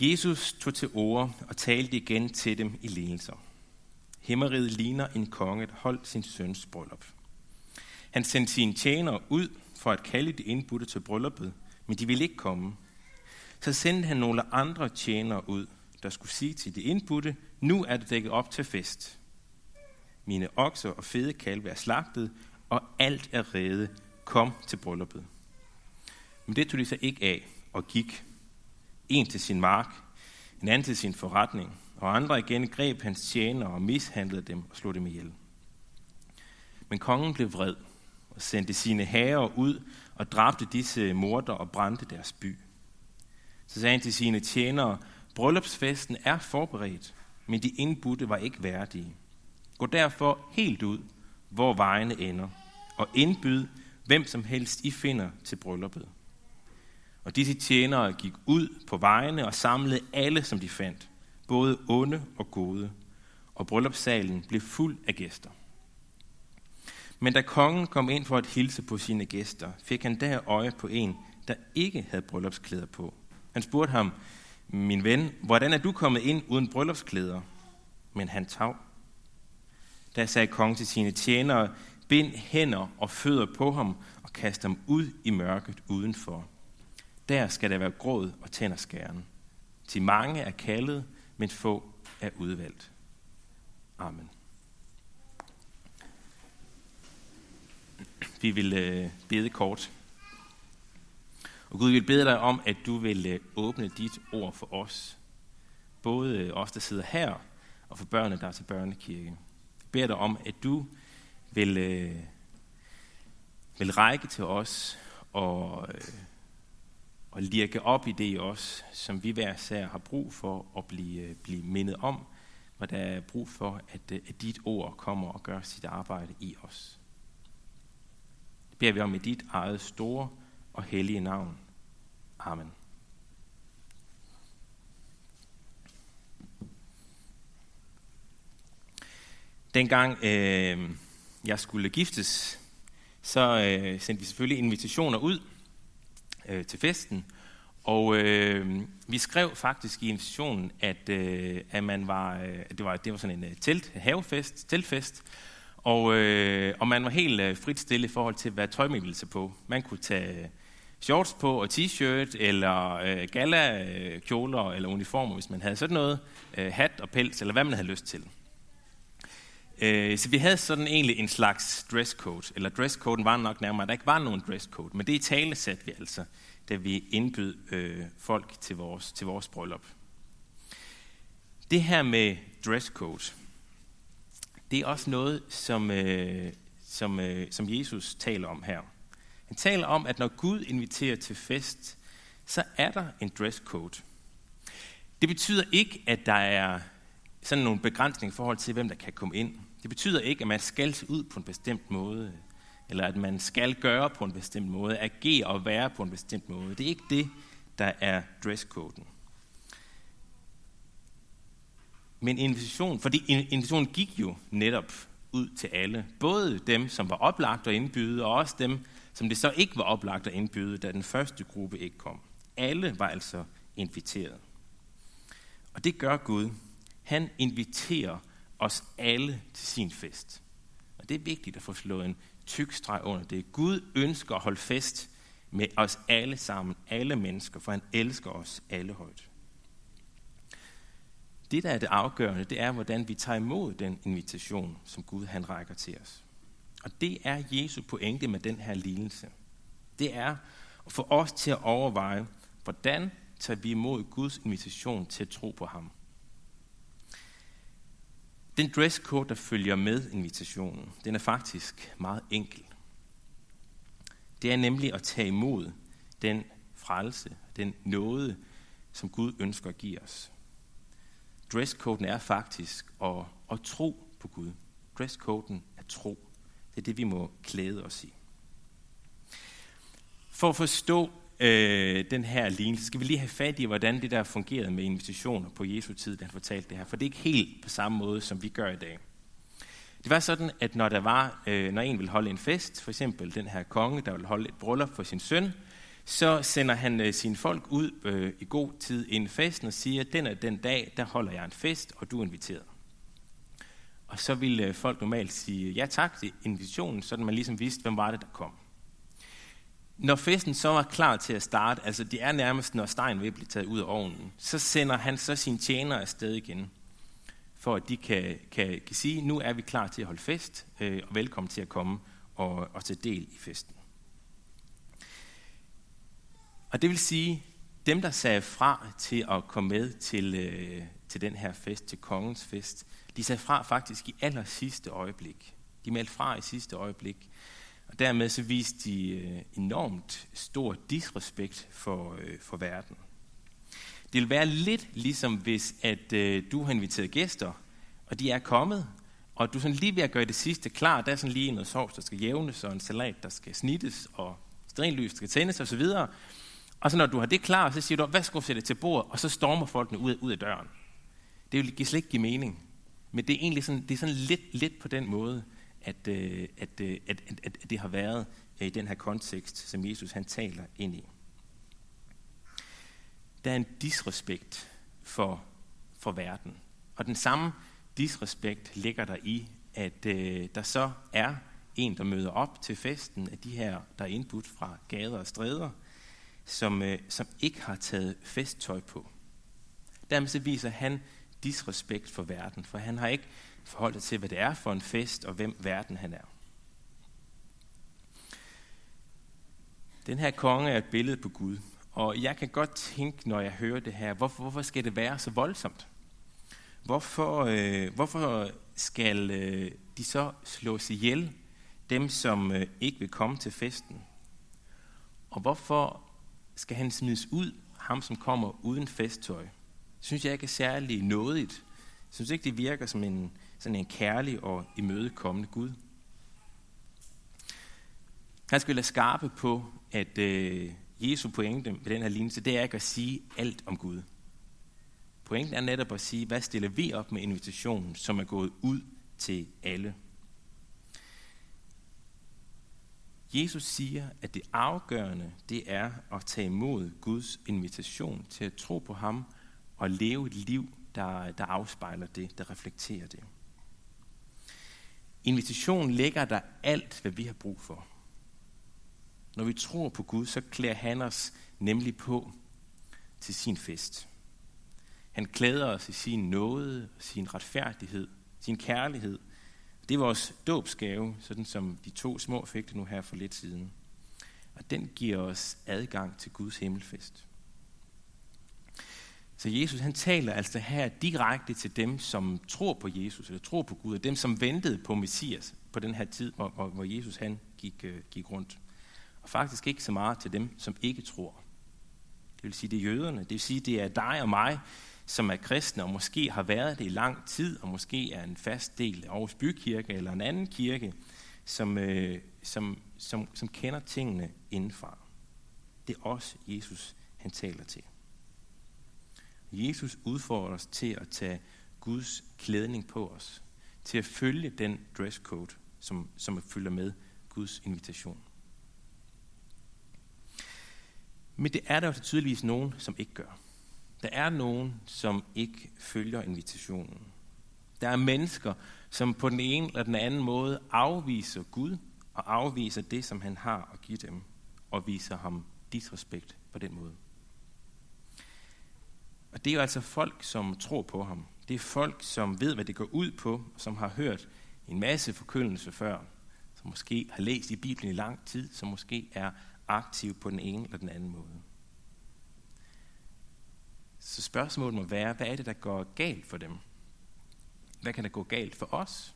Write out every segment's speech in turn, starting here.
Jesus tog til ord og talte igen til dem i lignelser. Himmeriget ligner en konge, der holdt sin søns bryllup. Han sendte sine tjenere ud for at kalde de indbudte til brylluppet, men de ville ikke komme. Så sendte han nogle andre tjenere ud, der skulle sige til de indbudte, nu er det dækket op til fest. Mine okser og fede kalve er slagtet, og alt er rede. Kom til brylluppet. Men det tog de så ikke af og gik. En til sin mark, en anden til sin forretning, og andre igen greb hans tjenere og mishandlede dem og slog dem ihjel. Men kongen blev vred og sendte sine herrer ud og dræbte disse morder og brændte deres by. Så sagde han til sine tjenere, bryllupsfesten er forberedt, men de indbudte var ikke værdige. Gå derfor helt ud, hvor vejene ender, og indbyd hvem som helst I finder til brylluppet. Og disse tjenere gik ud på vejene og samlede alle, som de fandt, både onde og gode, og bryllupssalen blev fuld af gæster. Men da kongen kom ind for at hilse på sine gæster, fik han der øje på en, der ikke havde bryllupsklæder på. Han spurgte ham, min ven, hvordan er du kommet ind uden bryllupsklæder? Men han tav. Da sagde kongen til sine tjenere, bind hænder og fødder på ham og kast ham ud i mørket udenfor. Der skal der være gråd og tænderskæren. Til mange er kaldet, men få er udvalgt. Amen. Vi vil øh, bede kort. Og Gud vi vil bede dig om, at du vil øh, åbne dit ord for os. Både øh, os, der sidder her, og for børnene, der er til børnekirke. Jeg beder dig om, at du vil, øh, vil række til os og, øh, og lirke op i det i os, som vi hver sær har brug for at blive, blive mindet om, hvor der er brug for, at, øh, at dit ord kommer og gør sit arbejde i os. Det beder vi om i dit eget store og hellige navn. Amen. Dengang øh, jeg skulle giftes, så øh, sendte vi selvfølgelig invitationer ud øh, til festen. Og øh, vi skrev faktisk i invitationen, at, øh, at man var, øh, det, var, det var sådan en øh, telt, havefest, teltfest, og, øh, og man var helt øh, frit stille i forhold til, hvad tøj man ville tage på. Man kunne tage øh, shorts på og t-shirt, eller øh, gala-kjoler øh, eller uniformer, hvis man havde sådan noget, øh, hat og pels, eller hvad man havde lyst til. Øh, så vi havde sådan egentlig en slags dresscode, eller dresscoden var nok nærmere, der ikke var nogen dresscode, men det i tale satte vi altså, da vi indbød øh, folk til vores, til vores bryllup. Det her med dresscode, det er også noget, som, øh, som, øh, som Jesus taler om her. Han taler om, at når Gud inviterer til fest, så er der en dresscode. Det betyder ikke, at der er sådan nogle begrænsninger i forhold til, hvem der kan komme ind. Det betyder ikke, at man skal se ud på en bestemt måde, eller at man skal gøre på en bestemt måde, agere og være på en bestemt måde. Det er ikke det, der er dresscoden. Men invitation, fordi invitationen gik jo netop ud til alle. Både dem, som var oplagt at indbyde, og også dem, som det så ikke var oplagt at indbyde, da den første gruppe ikke kom. Alle var altså inviteret. Og det gør Gud. Han inviterer os alle til sin fest. Og det er vigtigt at få slået en tyk streg under det. Gud ønsker at holde fest med os alle sammen, alle mennesker, for han elsker os alle højt. Det, der er det afgørende, det er, hvordan vi tager imod den invitation, som Gud han rækker til os. Og det er Jesu pointe med den her lignelse. Det er at få os til at overveje, hvordan tager vi imod Guds invitation til at tro på ham. Den dresscode, der følger med invitationen, den er faktisk meget enkel. Det er nemlig at tage imod den frelse, den nåde, som Gud ønsker at give os. Dresscoden er faktisk at, at tro på Gud. Dresscoden er tro. Det er det, vi må klæde os i. For at forstå øh, den her lignelse, skal vi lige have fat i, hvordan det der fungerede med invitationer på Jesu tid, da han fortalte det her. For det er ikke helt på samme måde, som vi gør i dag. Det var sådan, at når, der var, øh, når en ville holde en fest, for eksempel den her konge, der ville holde et bryllup for sin søn, så sender han øh, sine folk ud øh, i god tid inden festen og siger, den er den dag, der holder jeg en fest, og du er inviteret. Og så ville øh, folk normalt sige ja tak til invitationen, så man ligesom vidste, hvem var det, der kom. Når festen så var klar til at starte, altså det er nærmest, når stegen vil blive taget ud af ovnen, så sender han så sine tjenere afsted igen, for at de kan, kan, kan sige, nu er vi klar til at holde fest, øh, og velkommen til at komme og, og tage del i festen. Og det vil sige, dem der sagde fra til at komme med til, øh, til den her fest, til kongens fest, de sagde fra faktisk i aller sidste øjeblik. De meldte fra i sidste øjeblik. Og dermed så viste de øh, enormt stor disrespekt for, øh, for verden. Det vil være lidt ligesom hvis, at øh, du har inviteret gæster, og de er kommet, og du er sådan lige ved at gøre det sidste klar. Der er sådan lige noget sovs, der skal jævnes, og en salat, der skal snittes, og strinlys, der skal tændes osv. Og så når du har det klar, så siger du, hvad skal du sætte til bord? Og så stormer folkene ud, ud af døren. Det vil slet ikke give mening. Men det er egentlig sådan, det er sådan lidt, lidt på den måde, at, øh, at, øh, at, at, at det har været øh, i den her kontekst, som Jesus han taler ind i. Der er en disrespekt for, for verden. Og den samme disrespekt ligger der i, at øh, der så er en, der møder op til festen af de her, der er indbudt fra gader og stræder, som, øh, som ikke har taget festtøj på. Dermed så viser han disrespekt for verden, for han har ikke forholdt sig til, hvad det er for en fest, og hvem verden han er. Den her konge er et billede på Gud, og jeg kan godt tænke, når jeg hører det her, hvorfor, hvorfor skal det være så voldsomt? Hvorfor, øh, hvorfor skal øh, de så slås ihjel, dem som øh, ikke vil komme til festen? Og hvorfor skal han smides ud, ham som kommer uden festtøj? synes jeg ikke er særlig nådigt. Jeg synes ikke, det virker som en, sådan en kærlig og imødekommende Gud. Han skal være skarpe på, at øh, Jesu pointe med den her lignelse, det er ikke at sige alt om Gud. Pointen er netop at sige, hvad stiller vi op med invitationen, som er gået ud til alle. Jesus siger, at det afgørende, det er at tage imod Guds invitation til at tro på ham og leve et liv, der, der afspejler det, der reflekterer det. Invitationen lægger der alt, hvad vi har brug for. Når vi tror på Gud, så klæder han os nemlig på til sin fest. Han klæder os i sin nåde, sin retfærdighed, sin kærlighed. Det er vores dåbsgave, sådan som de to små fik det nu her for lidt siden. Og den giver os adgang til Guds himmelfest. Så Jesus han taler altså her direkte til dem, som tror på Jesus, eller tror på Gud, og dem, som ventede på Messias på den her tid, hvor, hvor, hvor Jesus han gik, øh, gik rundt. Og faktisk ikke så meget til dem, som ikke tror. Det vil sige, det er jøderne. Det vil sige, det er dig og mig, som er kristne, og måske har været det i lang tid, og måske er en fast del af Aarhus Bykirke eller en anden kirke, som, øh, som, som, som kender tingene indenfra. Det er også Jesus han taler til. Jesus udfordrer os til at tage Guds klædning på os, til at følge den dresscode, som, som følger med Guds invitation. Men det er der jo tydeligvis nogen, som ikke gør. Der er nogen, som ikke følger invitationen. Der er mennesker, som på den ene eller den anden måde afviser Gud og afviser det, som han har at give dem, og viser ham disrespekt på den måde. Og det er jo altså folk, som tror på ham. Det er folk, som ved, hvad det går ud på, som har hørt en masse forkyndelse før, som måske har læst i Bibelen i lang tid, som måske er aktiv på den ene eller den anden måde. Så spørgsmålet må være, hvad er det, der går galt for dem? Hvad kan der gå galt for os?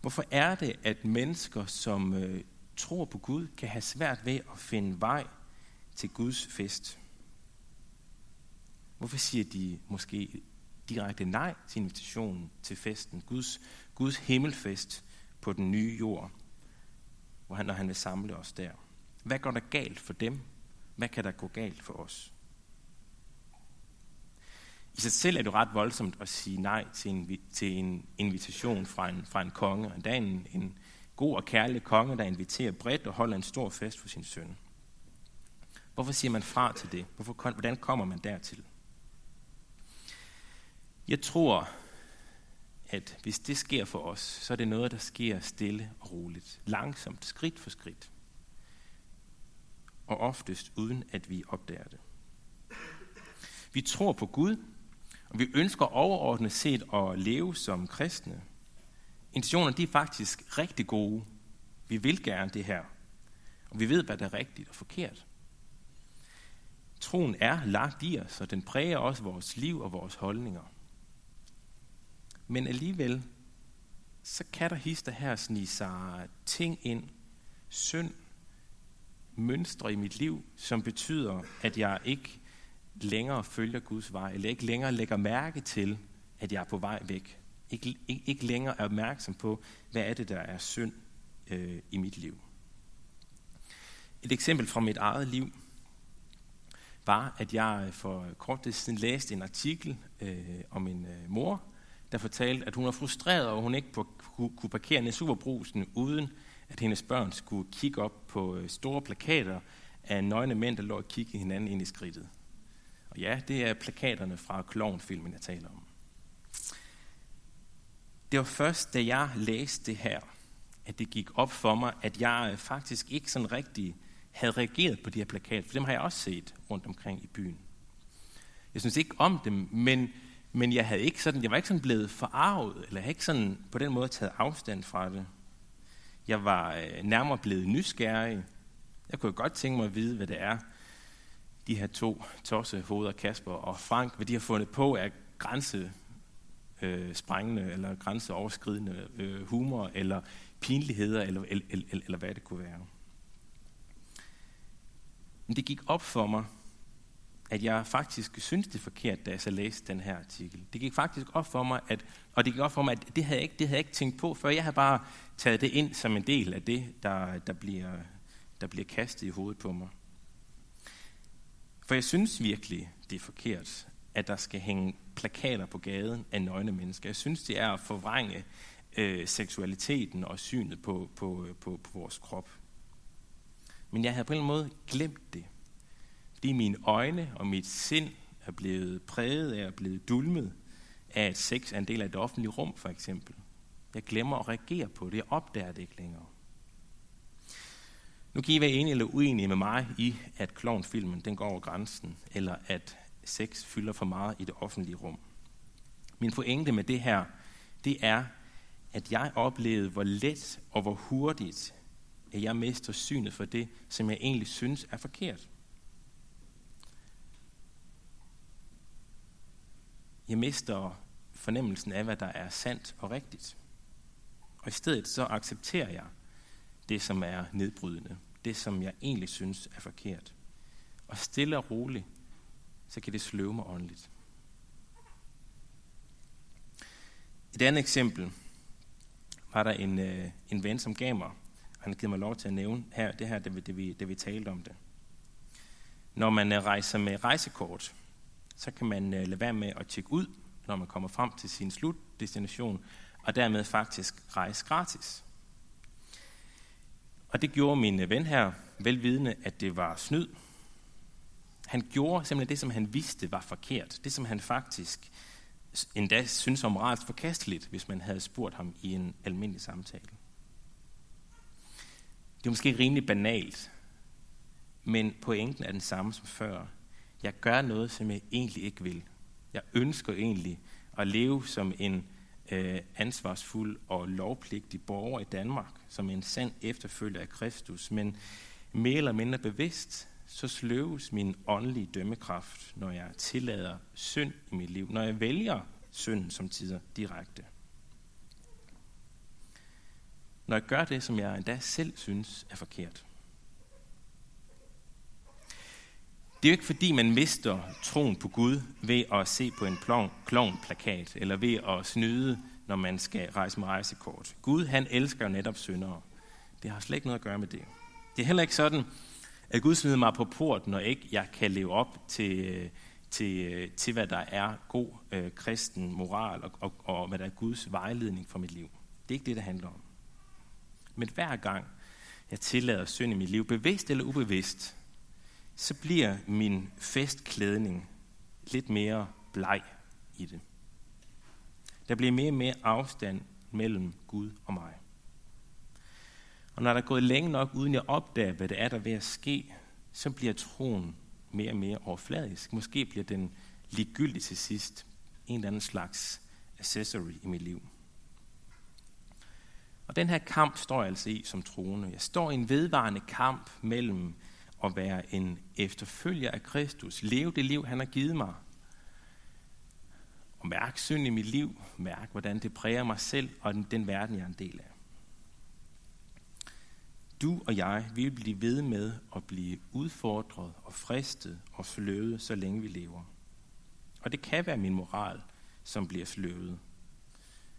Hvorfor er det, at mennesker, som øh, tror på Gud, kan have svært ved at finde vej til Guds fest? Hvorfor siger de måske direkte nej til invitationen til festen, Guds, Guds himmelfest på den nye jord, hvor han, når han vil samle os der? Hvad går der galt for dem? Hvad kan der gå galt for os? I sig selv er det ret voldsomt at sige nej til en, til en invitation fra en, fra en konge. Og endda en, en god og kærlig konge, der inviterer bredt og holder en stor fest for sin søn. Hvorfor siger man fra til det? Hvorfor, hvordan kommer man dertil? Jeg tror, at hvis det sker for os, så er det noget, der sker stille og roligt. Langsomt, skridt for skridt. Og oftest uden, at vi opdager det. Vi tror på Gud, og vi ønsker overordnet set at leve som kristne. Intentionerne de er faktisk rigtig gode. Vi vil gerne det her. Og vi ved, hvad der er rigtigt og forkert. Troen er lagt i os, og den præger også vores liv og vores holdninger. Men alligevel, så kan der hister her snige sig ting ind, synd, mønstre i mit liv, som betyder, at jeg ikke længere følger Guds vej, eller ikke længere lægger mærke til, at jeg er på vej væk. Ikke, ikke, ikke længere er opmærksom på, hvad er det, der er synd øh, i mit liv. Et eksempel fra mit eget liv var, at jeg for kort tid siden læste en artikel øh, om min øh, mor, der fortalte, at hun var frustreret over, at hun ikke kunne parkere ned i Superbrusen, uden at hendes børn skulle kigge op på øh, store plakater af nøgne mænd, der lå og kiggede hinanden ind i skridtet. Og ja, det er plakaterne fra klovnfilmen, jeg taler om. Det var først, da jeg læste det her, at det gik op for mig, at jeg øh, faktisk ikke sådan rigtig havde reageret på de her plakater, for dem har jeg også set rundt omkring i byen. Jeg synes ikke om dem, men, men jeg, havde ikke sådan, jeg var ikke sådan blevet forarvet, eller jeg havde ikke sådan på den måde taget afstand fra det. Jeg var øh, nærmere blevet nysgerrig. Jeg kunne godt tænke mig at vide, hvad det er, de her to hoveder, Kasper og Frank, hvad de har fundet på af grænse øh, sprængende eller grænseoverskridende øh, humor eller pinligheder eller, eller, eller, eller hvad det kunne være. Men det gik op for mig, at jeg faktisk synes det er forkert, da jeg så læste den her artikel. Det gik faktisk op for mig, at, og det gik op for mig, at det havde jeg ikke, det havde jeg ikke tænkt på, før jeg havde bare taget det ind som en del af det, der, der, bliver, der bliver kastet i hovedet på mig. For jeg synes virkelig, det er forkert, at der skal hænge plakater på gaden af nøgne mennesker. Jeg synes, det er at forvrænge øh, seksualiteten og synet på, på, øh, på, på vores krop. Men jeg havde på en eller anden måde glemt det. Fordi mine øjne og mit sind er blevet præget af og blevet dulmet af, at sex er en del af det offentlige rum, for eksempel. Jeg glemmer at reagere på det. Jeg opdager det ikke længere. Nu kan I være enige eller uenige med mig i, at klovnfilmen den går over grænsen, eller at sex fylder for meget i det offentlige rum. Min pointe med det her, det er, at jeg oplevede, hvor let og hvor hurtigt, at jeg mister synet for det, som jeg egentlig synes er forkert. Jeg mister fornemmelsen af, hvad der er sandt og rigtigt. Og i stedet så accepterer jeg det, som er nedbrydende. Det, som jeg egentlig synes er forkert. Og stille og roligt, så kan det sløve mig åndeligt. Et andet eksempel var der en, øh, en ven, som gav mig, og han har givet mig lov til at nævne her, det her, det, vi, det, vi, da vi talte om det. Når man øh, rejser med rejsekort, så kan man øh, lade være med at tjekke ud, når man kommer frem til sin slutdestination, og dermed faktisk rejse gratis. Og det gjorde min øh, ven her, velvidende, at det var snyd. Han gjorde simpelthen det, som han vidste var forkert. Det, som han faktisk endda synes om moralsk forkasteligt, hvis man havde spurgt ham i en almindelig samtale. Det er måske rimelig banalt, men pointen er den samme som før. Jeg gør noget, som jeg egentlig ikke vil. Jeg ønsker egentlig at leve som en øh, ansvarsfuld og lovpligtig borger i Danmark, som en sand efterfølger af Kristus, men mere eller mindre bevidst, så sløves min åndelige dømmekraft, når jeg tillader synd i mit liv, når jeg vælger synd som tider direkte. Når jeg gør det, som jeg endda selv synes er forkert. Det er jo ikke fordi, man mister troen på Gud ved at se på en klovnplakat, eller ved at snyde, når man skal rejse med rejsekort. Gud, han elsker netop syndere. Det har slet ikke noget at gøre med det. Det er heller ikke sådan, at Gud smider mig på port, når ikke jeg kan leve op til, til, til hvad der er god øh, kristen moral, og, og, og hvad der er Guds vejledning for mit liv. Det er ikke det, det handler om. Men hver gang jeg tillader synd i mit liv, bevidst eller ubevidst, så bliver min festklædning lidt mere bleg i det. Der bliver mere og mere afstand mellem Gud og mig. Og når der er gået længe nok, uden jeg opdager, hvad det er, der er ved at ske, så bliver troen mere og mere overfladisk. Måske bliver den ligegyldig til sidst. En eller anden slags accessory i mit liv. Og den her kamp står jeg altså i som troende. Jeg står i en vedvarende kamp mellem at være en efterfølger af Kristus, leve det liv, han har givet mig, og mærke synd i mit liv, mærke, hvordan det præger mig selv og den, den verden, jeg er en del af. Du og jeg, vi vil blive ved med at blive udfordret og fristet og sløvet, så længe vi lever. Og det kan være min moral, som bliver sløvet.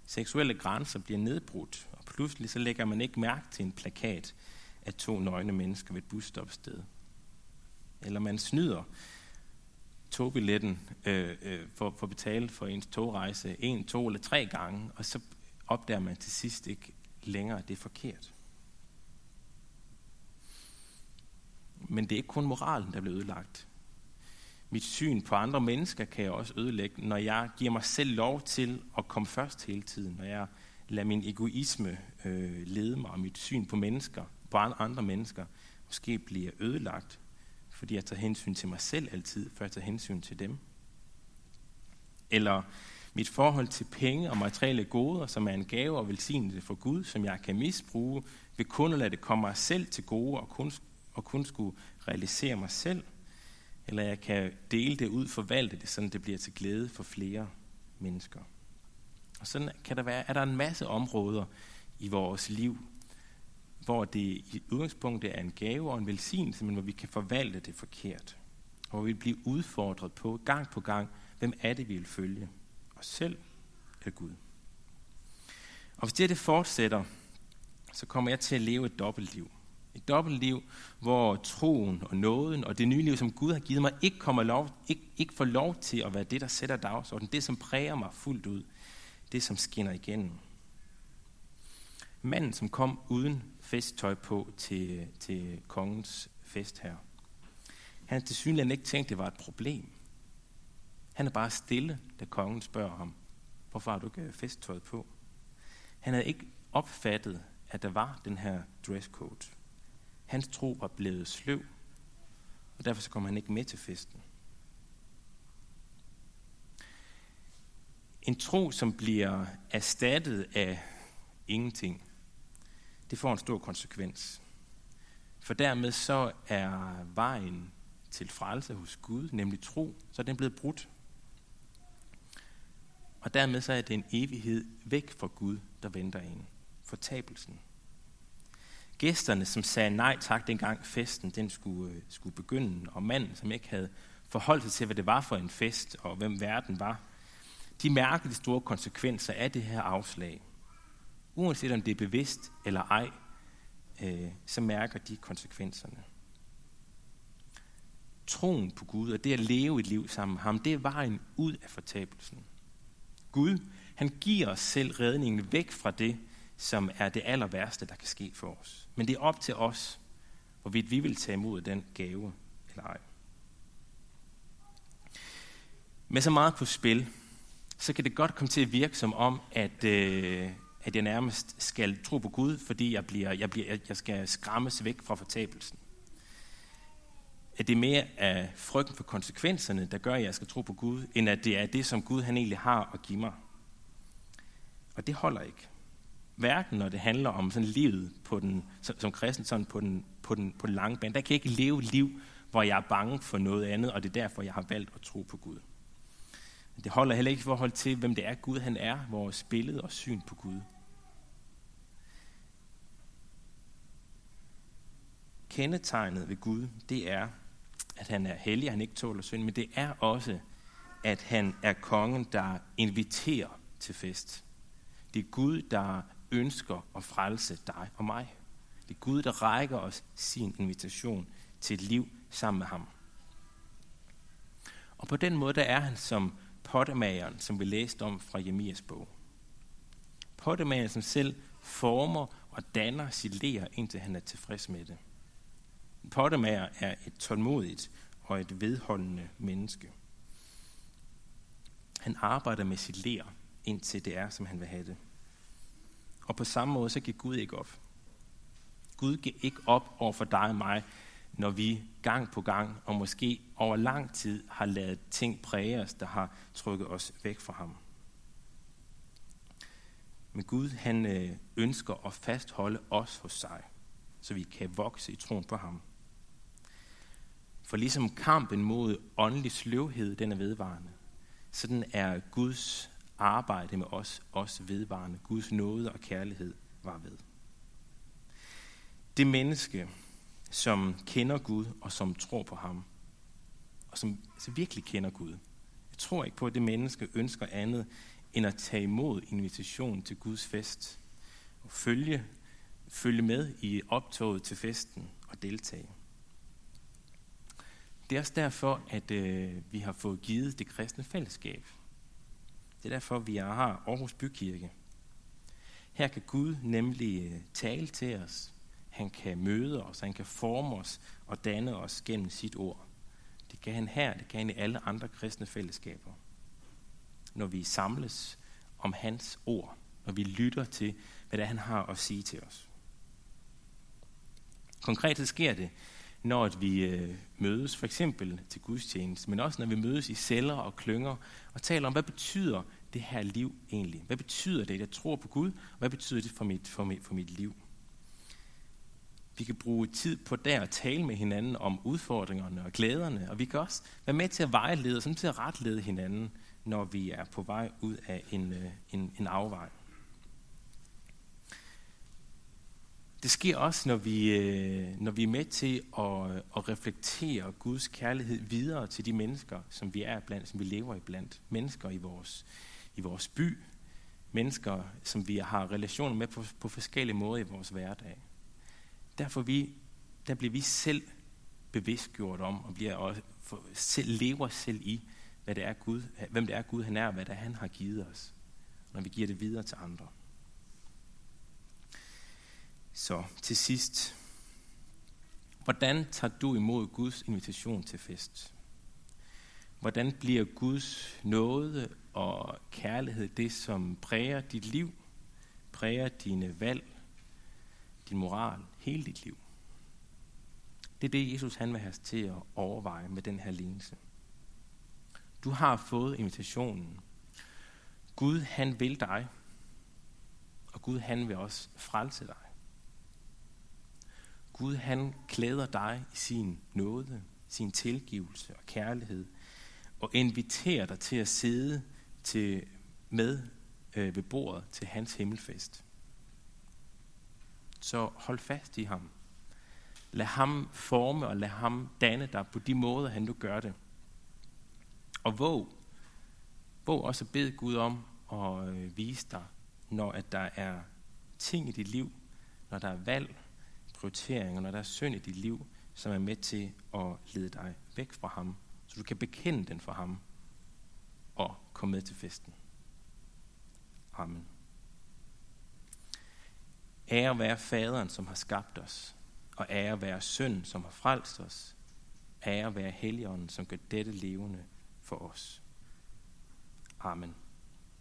Seksuelle grænser bliver nedbrudt, og pludselig så lægger man ikke mærke til en plakat af to nøgne mennesker ved et busstopsted. Eller man snyder togbilletten øh, øh, for, for at betale for ens togrejse en, to eller tre gange, og så opdager man til sidst ikke længere, at det er forkert. Men det er ikke kun moralen, der bliver ødelagt. Mit syn på andre mennesker kan jeg også ødelægge, når jeg giver mig selv lov til at komme først hele tiden. Når jeg lader min egoisme øh, lede mig, og mit syn på mennesker, på andre mennesker, måske bliver ødelagt, fordi jeg tager hensyn til mig selv altid, før jeg tager hensyn til dem. Eller mit forhold til penge og materielle goder, som er en gave og velsignelse for Gud, som jeg kan misbruge, vil kun at lade det komme mig selv til gode og kun, og kun skulle realisere mig selv. Eller jeg kan dele det ud, forvalte det, så det bliver til glæde for flere mennesker. Og sådan kan der være, er der en masse områder i vores liv, hvor det i udgangspunktet er en gave og en velsignelse, men hvor vi kan forvalte det forkert. Og hvor vi bliver udfordret på gang på gang, hvem er det, vi vil følge? Os selv eller Gud? Og hvis det, det fortsætter, så kommer jeg til at leve et dobbeltliv. Et dobbeltliv, hvor troen og nåden og det nye liv, som Gud har givet mig, ikke, kommer lov, ikke, ikke får lov til at være det, der sætter dagsordenen. Det, som præger mig fuldt ud. Det, som skinner igennem. Manden, som kom uden festtøj på til, til kongens fest her. Han har til synligheden ikke tænkt, det var et problem. Han er bare stille, da kongen spørger ham, hvorfor har du ikke øh, festtøj på? Han havde ikke opfattet, at der var den her dresscode. Hans tro var blevet sløv, og derfor så kom han ikke med til festen. En tro, som bliver erstattet af ingenting, det får en stor konsekvens. For dermed så er vejen til frelse hos Gud, nemlig tro, så er den blevet brudt. Og dermed så er det en evighed væk fra Gud, der venter en. Fortabelsen. Gæsterne, som sagde nej tak dengang festen den skulle, øh, skulle begynde, og manden, som ikke havde forholdt sig til, hvad det var for en fest, og hvem verden var, de mærkede de store konsekvenser af det her afslag uanset om det er bevidst eller ej, øh, så mærker de konsekvenserne. Troen på Gud og det at leve et liv sammen med ham, det er vejen ud af fortabelsen. Gud, han giver os selv redningen væk fra det, som er det aller værste, der kan ske for os. Men det er op til os, hvorvidt vi vil tage imod den gave eller ej. Med så meget på spil, så kan det godt komme til at virke som om, at, øh, at jeg nærmest skal tro på Gud, fordi jeg, bliver, jeg, bliver, jeg skal skræmmes væk fra fortabelsen. At det er mere af frygten for konsekvenserne, der gør, at jeg skal tro på Gud, end at det er det, som Gud han egentlig har at give mig. Og det holder ikke. Hverken når det handler om sådan livet på den, som, som kristen sådan på den, på, den, på den lange bane. Der kan jeg ikke leve et liv, hvor jeg er bange for noget andet, og det er derfor, jeg har valgt at tro på Gud. Det holder heller ikke i forhold til, hvem det er Gud han er, vores billede og syn på Gud. Kendetegnet ved Gud, det er, at han er hellig, han ikke tåler synd, men det er også, at han er kongen, der inviterer til fest. Det er Gud, der ønsker at frelse dig og mig. Det er Gud, der rækker os sin invitation til et liv sammen med ham. Og på den måde, der er han som pottemageren, som vi læste om fra Jemias bog. Pottemageren, som selv former og danner sit ler, indtil han er tilfreds med det. Pottemager er et tålmodigt og et vedholdende menneske. Han arbejder med sit ler, indtil det er, som han vil have det. Og på samme måde, så giver Gud ikke op. Gud giver ikke op over for dig og mig, når vi gang på gang, og måske over lang tid, har lavet ting præge os, der har trykket os væk fra ham. Men Gud, han øh, ønsker at fastholde os hos sig, så vi kan vokse i troen på ham. For ligesom kampen mod åndelig sløvhed, den er vedvarende, sådan er Guds arbejde med os også vedvarende. Guds nåde og kærlighed var ved. Det menneske, som kender Gud og som tror på ham, og som altså virkelig kender Gud. Jeg tror ikke på, at det menneske ønsker andet end at tage imod invitationen til Guds fest og følge, følge med i optoget til festen og deltage. Det er også derfor, at øh, vi har fået givet det kristne fællesskab. Det er derfor, vi har Aarhus Bykirke. Her kan Gud nemlig øh, tale til os. Han kan møde os, han kan forme os og danne os gennem sit ord. Det kan han her, det kan han i alle andre kristne fællesskaber. Når vi samles om hans ord, når vi lytter til, hvad det er, han har at sige til os. Konkret så sker det, når vi øh, mødes for eksempel til gudstjeneste, men også når vi mødes i celler og klynger og taler om, hvad betyder det her liv egentlig? Hvad betyder det, at jeg tror på Gud? Og hvad betyder det for mit, for mit, for mit liv? Vi kan bruge tid på der at tale med hinanden om udfordringerne og glæderne, og vi kan også være med til at vejlede og til at retlede hinanden, når vi er på vej ud af en, øh, en, en afvej. Det sker også, når vi, øh, når vi er med til at, øh, at reflektere Guds kærlighed videre til de mennesker, som vi er blandt, som vi lever i blandt. Mennesker i vores, i vores by, mennesker, som vi har relationer med på, på forskellige måder i vores hverdag. Derfor vi, der bliver vi selv bevidstgjort om, og bliver også, for, selv, lever selv i, hvad det er Gud, hvem det er Gud han er, og hvad det er, han har givet os, når vi giver det videre til andre. Så til sidst, hvordan tager du imod Guds invitation til fest? Hvordan bliver Guds nåde og kærlighed det, som præger dit liv, præger dine valg, din moral, hele dit liv? Det er det, Jesus han vil have til at overveje med den her lignelse. Du har fået invitationen. Gud han vil dig, og Gud han vil også frelse dig. Gud han klæder dig i sin nåde, sin tilgivelse og kærlighed, og inviterer dig til at sidde til, med øh, ved bordet til hans himmelfest. Så hold fast i ham. Lad ham forme og lad ham danne dig på de måder, han nu gør det. Og våg, våg også at bede Gud om at øh, vise dig, når at der er ting i dit liv, når der er valg, prioriteringer, når der er synd i dit liv, som er med til at lede dig væk fra ham, så du kan bekende den for ham og komme med til festen. Amen. Ære være faderen, som har skabt os, og ære være søn, som har frelst os. Ære være helligånden, som gør dette levende for os. Amen.